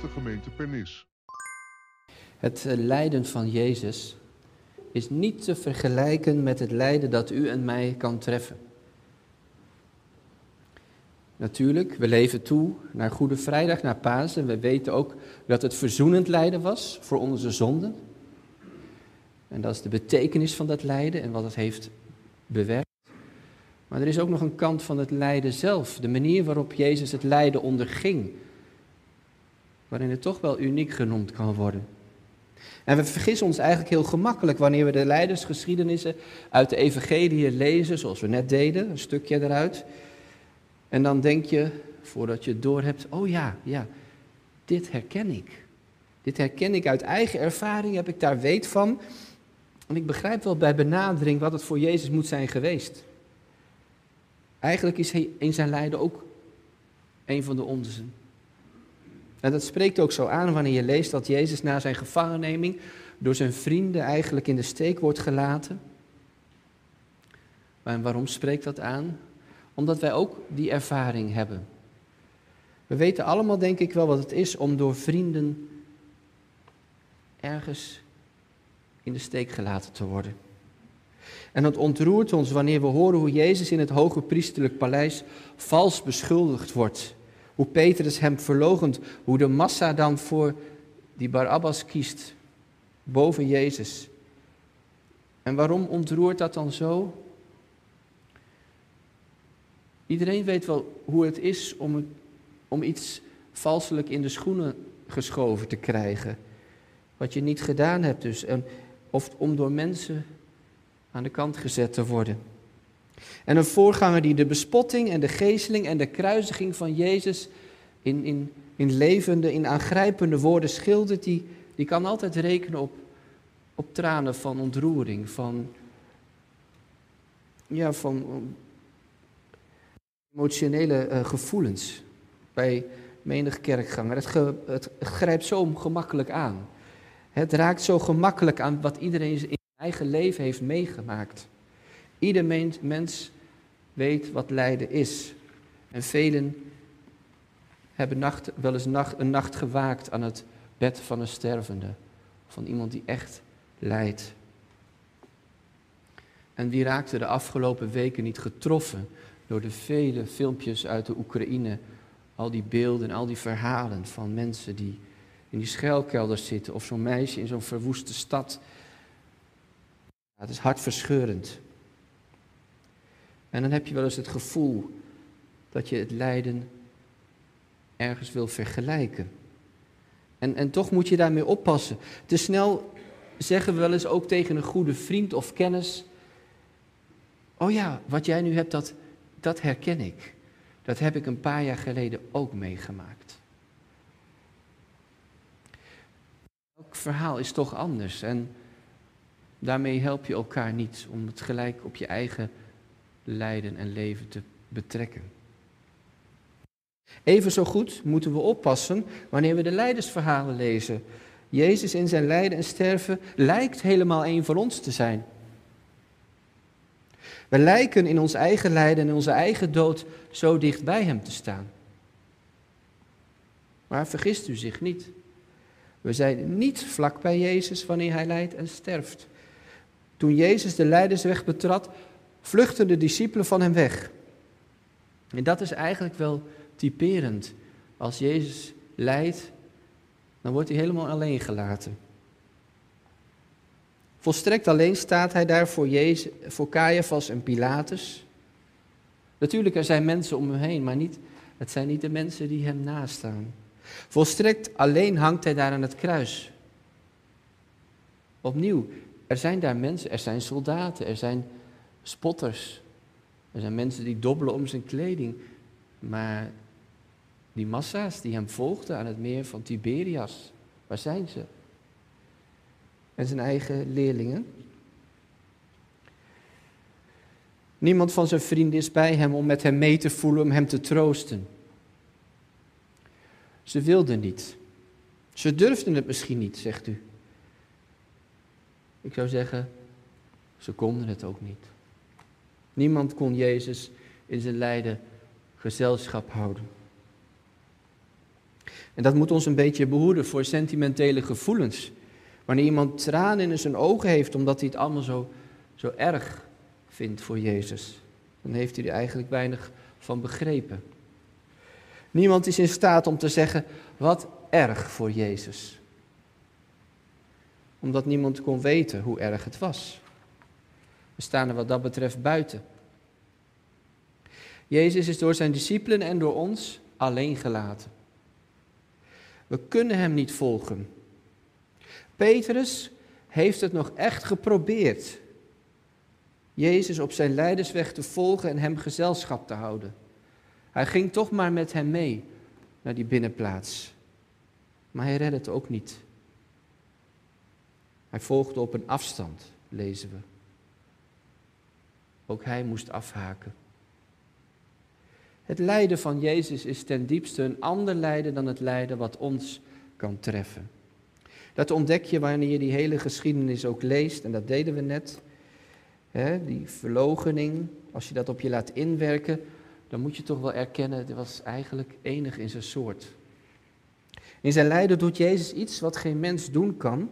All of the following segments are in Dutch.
de gemeente Pernis. Het eh, lijden van Jezus is niet te vergelijken met het lijden dat u en mij kan treffen. Natuurlijk, we leven toe naar Goede Vrijdag, naar Pasen. We weten ook dat het verzoenend lijden was voor onze zonden. En dat is de betekenis van dat lijden en wat het heeft bewerkt. Maar er is ook nog een kant van het lijden zelf. De manier waarop Jezus het lijden onderging. Waarin het toch wel uniek genoemd kan worden. En we vergissen ons eigenlijk heel gemakkelijk wanneer we de leidersgeschiedenissen uit de evangelie lezen, zoals we net deden, een stukje eruit. En dan denk je, voordat je het door hebt, oh ja, ja, dit herken ik. Dit herken ik uit eigen ervaring, heb ik daar weet van. En ik begrijp wel bij benadering wat het voor Jezus moet zijn geweest. Eigenlijk is hij in zijn lijden ook een van de onzen. En dat spreekt ook zo aan wanneer je leest dat Jezus na zijn gevangenneming door zijn vrienden eigenlijk in de steek wordt gelaten. En waarom spreekt dat aan? Omdat wij ook die ervaring hebben. We weten allemaal, denk ik wel, wat het is om door vrienden ergens in de steek gelaten te worden. En het ontroert ons wanneer we horen hoe Jezus in het hoge priesterlijk paleis vals beschuldigd wordt. Hoe Petrus hem verlogent, hoe de massa dan voor die Barabbas kiest, boven Jezus. En waarom ontroert dat dan zo? Iedereen weet wel hoe het is om, om iets valselijk in de schoenen geschoven te krijgen. Wat je niet gedaan hebt dus. En, of om door mensen aan de kant gezet te worden. En een voorganger die de bespotting en de geesteling en de kruisiging van Jezus in, in, in levende, in aangrijpende woorden schildert, die, die kan altijd rekenen op, op tranen van ontroering, van, ja, van emotionele uh, gevoelens bij menig kerkganger. Het, het grijpt zo gemakkelijk aan. Het raakt zo gemakkelijk aan wat iedereen in zijn eigen leven heeft meegemaakt. Ieder mens weet wat lijden is. En velen hebben nacht, wel eens nacht, een nacht gewaakt aan het bed van een stervende. Van iemand die echt lijdt. En wie raakte de afgelopen weken niet getroffen door de vele filmpjes uit de Oekraïne? Al die beelden, al die verhalen van mensen die in die schuilkelders zitten. Of zo'n meisje in zo'n verwoeste stad. het is hartverscheurend. En dan heb je wel eens het gevoel dat je het lijden ergens wil vergelijken. En, en toch moet je daarmee oppassen. Te snel zeggen we wel eens ook tegen een goede vriend of kennis: Oh ja, wat jij nu hebt, dat, dat herken ik. Dat heb ik een paar jaar geleden ook meegemaakt. Elk verhaal is toch anders en daarmee help je elkaar niet om het gelijk op je eigen lijden en leven te betrekken. Even zo goed moeten we oppassen wanneer we de leidersverhalen lezen. Jezus in zijn lijden en sterven lijkt helemaal een van ons te zijn. We lijken in ons eigen lijden en onze eigen dood zo dicht bij hem te staan. Maar vergist u zich niet. We zijn niet vlak bij Jezus wanneer hij lijdt en sterft. Toen Jezus de leidersweg betrad, vluchtten de discipelen van hem weg. En dat is eigenlijk wel typerend. Als Jezus lijdt, dan wordt hij helemaal alleen gelaten. Volstrekt alleen staat hij daar voor, Jezus, voor Caiaphas en Pilatus. Natuurlijk, er zijn mensen om hem heen, maar niet, het zijn niet de mensen die hem nastaan. Volstrekt alleen hangt hij daar aan het kruis. Opnieuw, er zijn daar mensen, er zijn soldaten, er zijn spotters. Er zijn mensen die dobbelen om zijn kleding. Maar die massa's die hem volgden aan het meer van Tiberias, waar zijn ze? En zijn eigen leerlingen. Niemand van zijn vrienden is bij hem om met hem mee te voelen, om hem te troosten. Ze wilden niet. Ze durfden het misschien niet, zegt u. Ik zou zeggen, ze konden het ook niet. Niemand kon Jezus in zijn lijden gezelschap houden. En dat moet ons een beetje behoeden voor sentimentele gevoelens. Wanneer iemand tranen in zijn ogen heeft omdat hij het allemaal zo, zo erg vindt voor Jezus, dan heeft hij er eigenlijk weinig van begrepen. Niemand is in staat om te zeggen wat erg voor Jezus. Omdat niemand kon weten hoe erg het was. We staan er wat dat betreft buiten. Jezus is door zijn discipelen en door ons alleen gelaten. We kunnen hem niet volgen. Petrus heeft het nog echt geprobeerd. Jezus op zijn leidersweg te volgen en hem gezelschap te houden. Hij ging toch maar met hem mee naar die binnenplaats. Maar hij redde het ook niet. Hij volgde op een afstand, lezen we. Ook hij moest afhaken. Het lijden van Jezus is ten diepste een ander lijden dan het lijden wat ons kan treffen. Dat ontdek je wanneer je die hele geschiedenis ook leest, en dat deden we net. Die verlogening, als je dat op je laat inwerken, dan moet je toch wel erkennen, het was eigenlijk enig in zijn soort. In zijn lijden doet Jezus iets wat geen mens doen kan.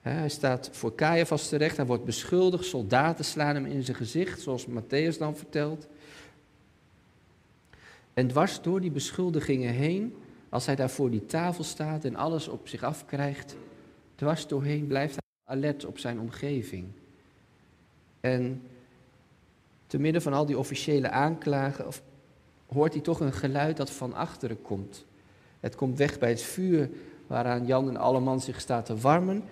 Hij staat voor Caiaphas terecht, hij wordt beschuldigd, soldaten slaan hem in zijn gezicht, zoals Matthäus dan vertelt. En dwars door die beschuldigingen heen, als hij daar voor die tafel staat en alles op zich afkrijgt, dwars doorheen blijft hij alert op zijn omgeving. En te midden van al die officiële aanklagen hoort hij toch een geluid dat van achteren komt. Het komt weg bij het vuur waaraan Jan en Alleman zich staat te warmen.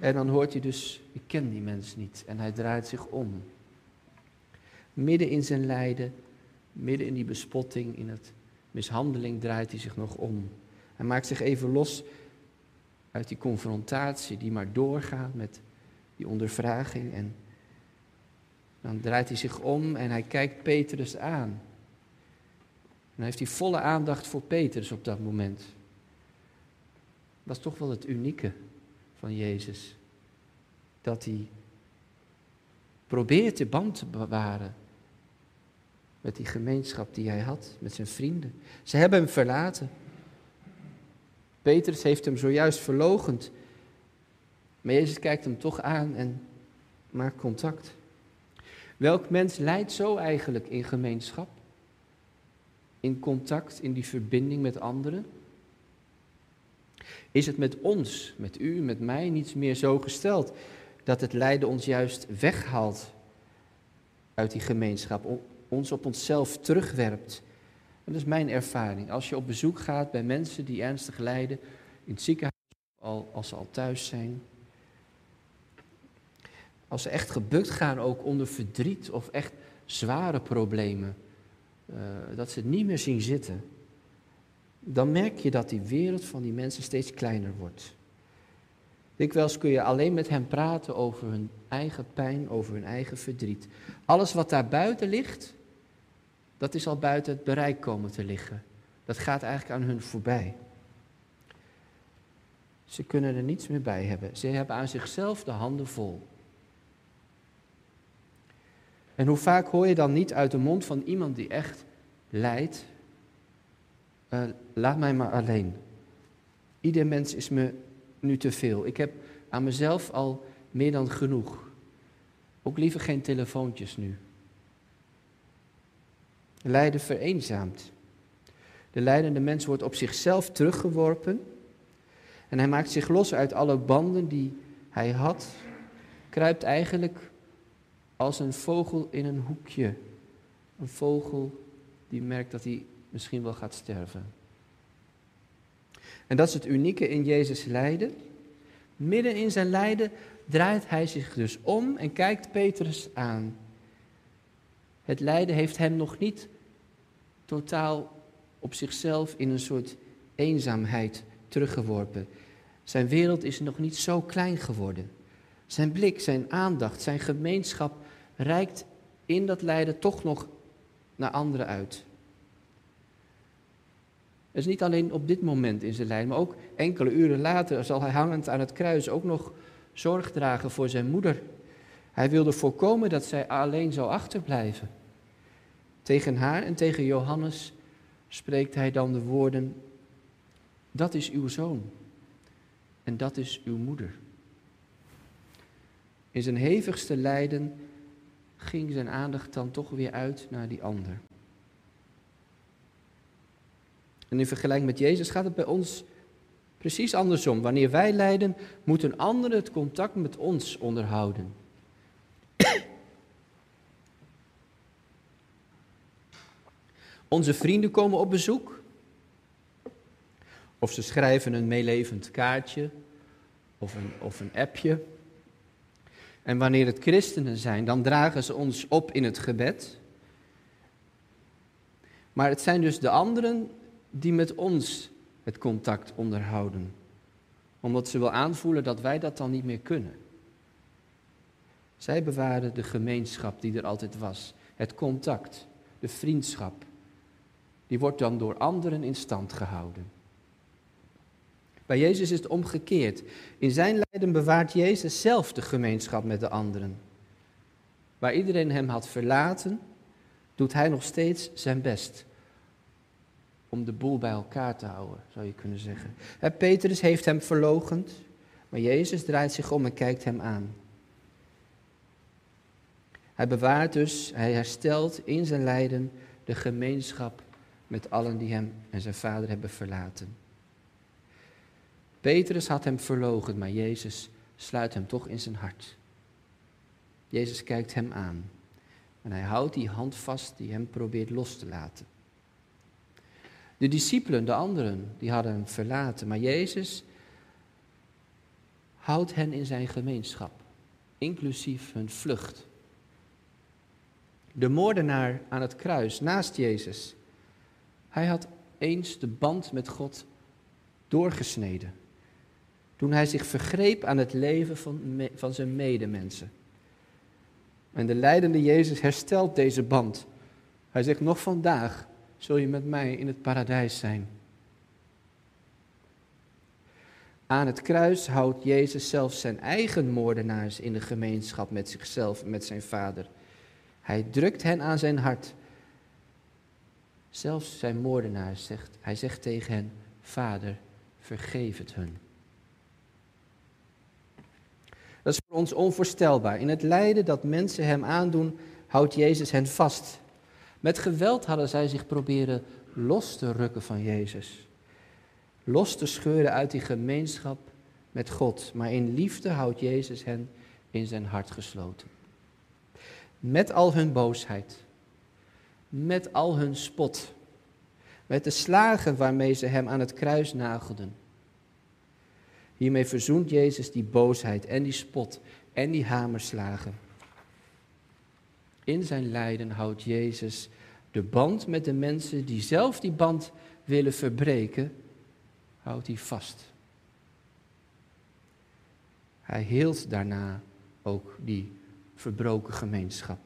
En dan hoort hij dus, ik ken die mens niet. En hij draait zich om. Midden in zijn lijden, midden in die bespotting, in het mishandeling, draait hij zich nog om. Hij maakt zich even los uit die confrontatie die maar doorgaat met die ondervraging. En dan draait hij zich om en hij kijkt Petrus aan. En dan heeft hij volle aandacht voor Petrus op dat moment. Dat is toch wel het unieke van Jezus. Dat hij probeert de band te bewaren met die gemeenschap die hij had, met zijn vrienden. Ze hebben hem verlaten. Petrus heeft hem zojuist verlogend. Maar Jezus kijkt hem toch aan en maakt contact. Welk mens leidt zo eigenlijk in gemeenschap? In contact, in die verbinding met anderen? Is het met ons, met u, met mij niets meer zo gesteld dat het lijden ons juist weghaalt uit die gemeenschap, ons op onszelf terugwerpt? dat is mijn ervaring. Als je op bezoek gaat bij mensen die ernstig lijden, in het ziekenhuis, al, als ze al thuis zijn, als ze echt gebukt gaan ook onder verdriet of echt zware problemen, uh, dat ze het niet meer zien zitten, dan merk je dat die wereld van die mensen steeds kleiner wordt. Dikwijls kun je alleen met hen praten over hun eigen pijn, over hun eigen verdriet. Alles wat daar buiten ligt, dat is al buiten het bereik komen te liggen. Dat gaat eigenlijk aan hun voorbij. Ze kunnen er niets meer bij hebben. Ze hebben aan zichzelf de handen vol. En hoe vaak hoor je dan niet uit de mond van iemand die echt lijdt, uh, laat mij maar alleen. Ieder mens is me nu te veel. Ik heb aan mezelf al meer dan genoeg. Ook liever geen telefoontjes nu. Lijden vereenzaamt. De lijdende mens wordt op zichzelf teruggeworpen en hij maakt zich los uit alle banden die hij had, kruipt eigenlijk als een vogel in een hoekje. Een vogel die merkt dat hij misschien wel gaat sterven. En dat is het unieke in Jezus lijden. Midden in zijn lijden draait hij zich dus om en kijkt Petrus aan. Het lijden heeft hem nog niet totaal op zichzelf in een soort eenzaamheid teruggeworpen. Zijn wereld is nog niet zo klein geworden. Zijn blik, zijn aandacht, zijn gemeenschap reikt in dat lijden toch nog naar anderen uit. Is niet alleen op dit moment in zijn lijden, maar ook enkele uren later zal hij hangend aan het kruis ook nog zorg dragen voor zijn moeder. Hij wilde voorkomen dat zij alleen zou achterblijven. Tegen haar en tegen Johannes spreekt hij dan de woorden, dat is uw zoon en dat is uw moeder. In zijn hevigste lijden ging zijn aandacht dan toch weer uit naar die ander. En in vergelijking met Jezus gaat het bij ons precies andersom. Wanneer wij lijden, moet een ander het contact met ons onderhouden. Onze vrienden komen op bezoek. Of ze schrijven een meelevend kaartje of een, of een appje. En wanneer het christenen zijn, dan dragen ze ons op in het gebed. Maar het zijn dus de anderen die met ons het contact onderhouden. Omdat ze wel aanvoelen dat wij dat dan niet meer kunnen. Zij bewaren de gemeenschap die er altijd was. Het contact, de vriendschap. Die wordt dan door anderen in stand gehouden. Bij Jezus is het omgekeerd. In zijn lijden bewaart Jezus zelf de gemeenschap met de anderen. Waar iedereen hem had verlaten, doet hij nog steeds zijn best om de boel bij elkaar te houden, zou je kunnen zeggen. Petrus heeft hem verlogend, maar Jezus draait zich om en kijkt hem aan. Hij bewaart dus, hij herstelt in zijn lijden de gemeenschap met allen die hem en zijn vader hebben verlaten. Petrus had hem verlogen, maar Jezus sluit hem toch in zijn hart. Jezus kijkt hem aan en hij houdt die hand vast die hem probeert los te laten. De discipelen, de anderen, die hadden hem verlaten, maar Jezus houdt hen in zijn gemeenschap, inclusief hun vlucht. De moordenaar aan het kruis naast Jezus, hij had eens de band met God doorgesneden. Toen hij zich vergreep aan het leven van, van zijn medemensen. En de leidende Jezus herstelt deze band. Hij zegt, nog vandaag zul je met mij in het paradijs zijn. Aan het kruis houdt Jezus zelfs zijn eigen moordenaars in de gemeenschap met zichzelf en met zijn vader. Hij drukt hen aan zijn hart. Zelfs zijn moordenaars zegt, hij zegt tegen hen, Vader, vergeef het hun. Dat is voor ons onvoorstelbaar. In het lijden dat mensen hem aandoen, houdt Jezus hen vast. Met geweld hadden zij zich proberen los te rukken van Jezus. Los te scheuren uit die gemeenschap met God. Maar in liefde houdt Jezus hen in zijn hart gesloten. Met al hun boosheid. Met al hun spot. Met de slagen waarmee ze hem aan het kruis nagelden. Hiermee verzoent Jezus die boosheid en die spot en die hamerslagen. In zijn lijden houdt Jezus de band met de mensen die zelf die band willen verbreken, houdt hij vast. Hij hield daarna ook die verbroken gemeenschap.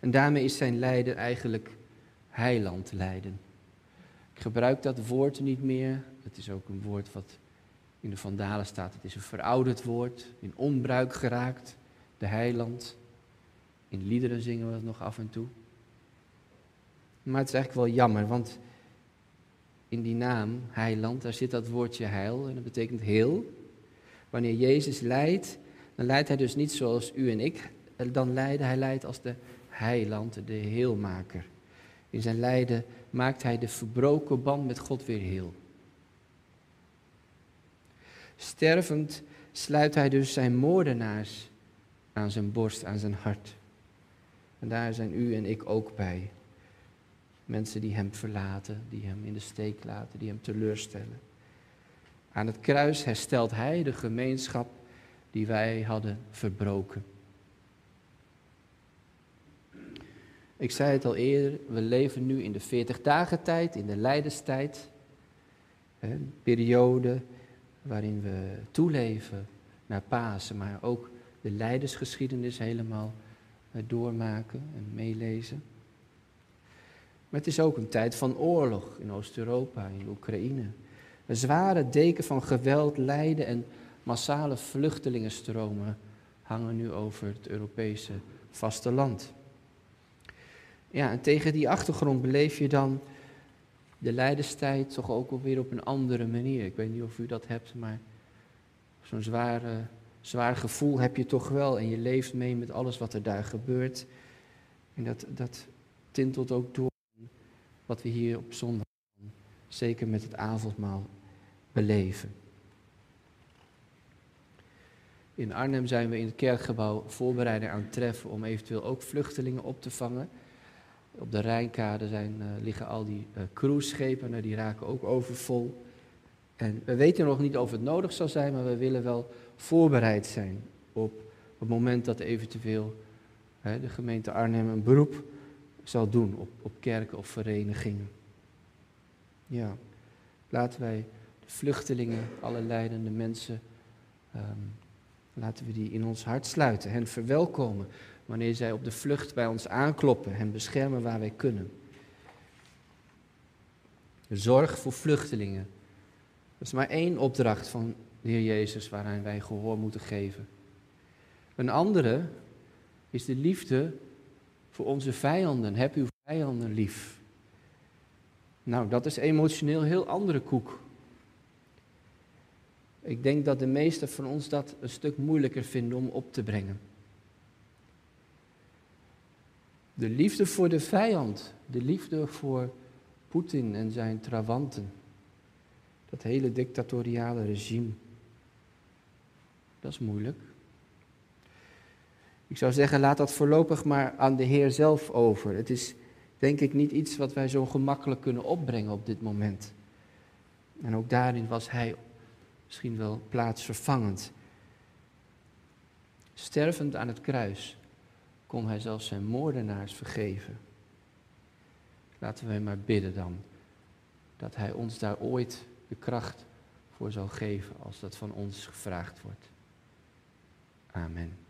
En daarmee is zijn lijden eigenlijk heiland lijden. Ik gebruik dat woord niet meer. Het is ook een woord wat in de Vandalen staat. Het is een verouderd woord, in onbruik geraakt, de heiland. In liederen zingen we het nog af en toe. Maar het is eigenlijk wel jammer, want in die naam, heiland, daar zit dat woordje heil en dat betekent heel. Wanneer Jezus leidt, dan leidt hij dus niet zoals u en ik dan leiden. Hij leidt als de heiland, de heelmaker. In zijn lijden maakt hij de verbroken band met God weer heel. Stervend sluit hij dus zijn moordenaars aan zijn borst, aan zijn hart. En daar zijn u en ik ook bij. Mensen die hem verlaten, die hem in de steek laten, die hem teleurstellen. Aan het kruis herstelt hij de gemeenschap die wij hadden verbroken. Ik zei het al eerder, we leven nu in de 40 dagen tijd, in de lijdenstijd. Een periode waarin we toeleven naar Pasen, maar ook de leidersgeschiedenis helemaal doormaken en meelezen. Maar het is ook een tijd van oorlog in Oost-Europa, in Oekraïne. Een zware deken van geweld, lijden en massale vluchtelingenstromen hangen nu over het Europese vasteland. Ja, en tegen die achtergrond beleef je dan de lijdenstijd toch ook alweer op een andere manier. Ik weet niet of u dat hebt, maar zo'n zware, zwaar gevoel heb je toch wel. En je leeft mee met alles wat er daar gebeurt. En dat, dat tintelt ook door wat we hier op zondag, zeker met het avondmaal, beleven. In Arnhem zijn we in het kerkgebouw voorbereiding aan treffen om eventueel ook vluchtelingen op te vangen. Op de Rijnkade zijn, uh, liggen al die uh, cruiseschepen, nou, die raken ook overvol. En we weten nog niet of het nodig zal zijn, maar we willen wel voorbereid zijn op het moment dat eventueel hè, de gemeente Arnhem een beroep zal doen op, op kerken of verenigingen. Ja, laten wij de vluchtelingen, alle leidende mensen, um, laten we die in ons hart sluiten, hen verwelkomen wanneer zij op de vlucht bij ons aankloppen, hen beschermen waar wij kunnen. Zorg voor vluchtelingen. Is maar één opdracht van de Heer Jezus waaraan wij gehoor moeten geven. Een andere is de liefde voor onze vijanden. Heb uw vijanden lief. Nou, dat is emotioneel heel andere koek. Ik denk dat de meesten van ons dat een stuk moeilijker vinden om op te brengen. De liefde voor de vijand, de liefde voor Poetin en zijn trawanten, dat hele dictatoriale regime, dat is moeilijk. Ik zou zeggen, laat dat voorlopig maar aan de Heer zelf over. Het is denk ik niet iets wat wij zo gemakkelijk kunnen opbrengen op dit moment. En ook daarin was hij misschien wel plaatsvervangend. Stervend aan het kruis kon hij zelfs zijn moordenaars vergeven. Laten we maar bidden dan dat hij ons daar ooit kracht voor zal geven als dat van ons gevraagd wordt. Amen.